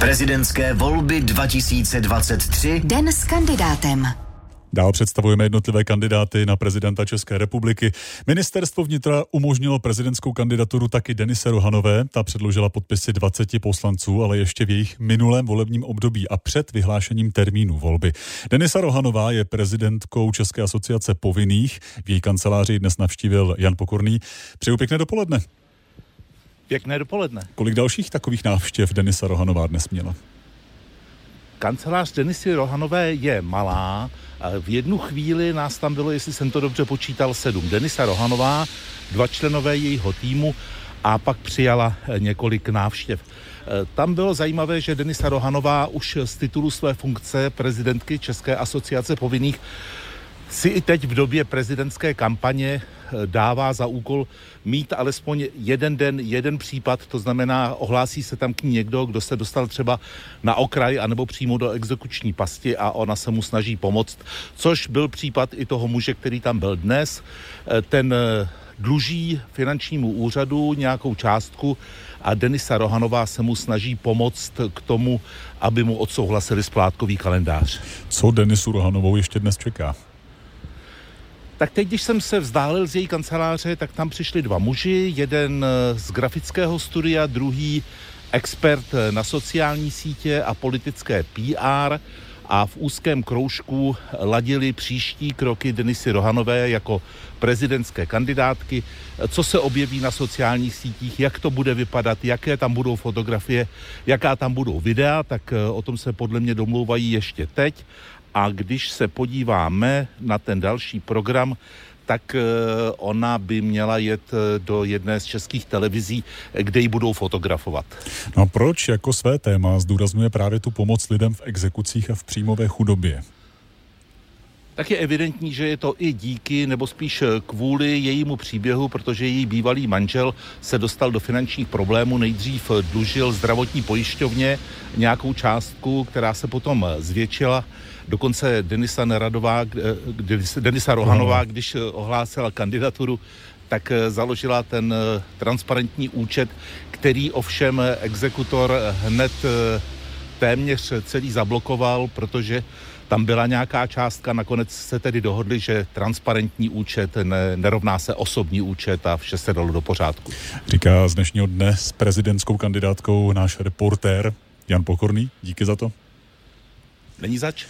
Prezidentské volby 2023. Den s kandidátem. Dál představujeme jednotlivé kandidáty na prezidenta České republiky. Ministerstvo vnitra umožnilo prezidentskou kandidaturu taky Denise Rohanové. Ta předložila podpisy 20 poslanců, ale ještě v jejich minulém volebním období a před vyhlášením termínu volby. Denisa Rohanová je prezidentkou České asociace povinných. V její kanceláři dnes navštívil Jan Pokorný. Přeju pěkné dopoledne. Pěkné dopoledne. Kolik dalších takových návštěv Denisa Rohanová dnes měla? Kancelář Denisy Rohanové je malá. V jednu chvíli nás tam bylo, jestli jsem to dobře počítal, sedm. Denisa Rohanová, dva členové jejího týmu a pak přijala několik návštěv. Tam bylo zajímavé, že Denisa Rohanová už z titulu své funkce prezidentky České asociace povinných si i teď v době prezidentské kampaně eh, dává za úkol mít alespoň jeden den, jeden případ, to znamená, ohlásí se tam k ní někdo, kdo se dostal třeba na okraj anebo přímo do exekuční pasti a ona se mu snaží pomoct, což byl případ i toho muže, který tam byl dnes. Eh, ten eh, dluží finančnímu úřadu nějakou částku a Denisa Rohanová se mu snaží pomoct k tomu, aby mu odsouhlasili splátkový kalendář. Co Denisu Rohanovou ještě dnes čeká? Tak teď, když jsem se vzdálil z její kanceláře, tak tam přišli dva muži, jeden eh, z grafického studia, druhý expert eh, na sociální sítě a politické PR a v úzkém kroužku ladili příští kroky Denisy Rohanové jako prezidentské kandidátky, co se objeví na sociálních sítích, jak to bude vypadat, jaké tam budou fotografie, jaká tam budou videa, tak eh, o tom se podle mě domlouvají ještě teď. A když se podíváme na ten další program, tak eh, ona by měla jet eh, do jedné z českých televizí, kde ji budou fotografovat. No a proč jako své téma zdůrazňuje právě tu pomoc lidem v exekucích a v příjmové chudobě? Tak je evidentní, že je to i díky, nebo spíš kvůli jejímu příběhu, protože její bývalý manžel se dostal do finančních problémů, nejdřív dlužil zdravotní pojišťovně nějakou částku, která se potom zvětšila. Dokonce Denisa Neradová, Denisa Rohanová, když ohlásila kandidaturu, tak založila ten transparentní účet, který ovšem exekutor hned téměř celý zablokoval, protože tam byla nějaká částka, nakonec se tedy dohodli, že transparentní účet ne, nerovná se osobní účet a vše se dalo do pořádku. Říká z dnešního dne s prezidentskou kandidátkou náš reportér Jan Pokorný. Díky za to. Není zač.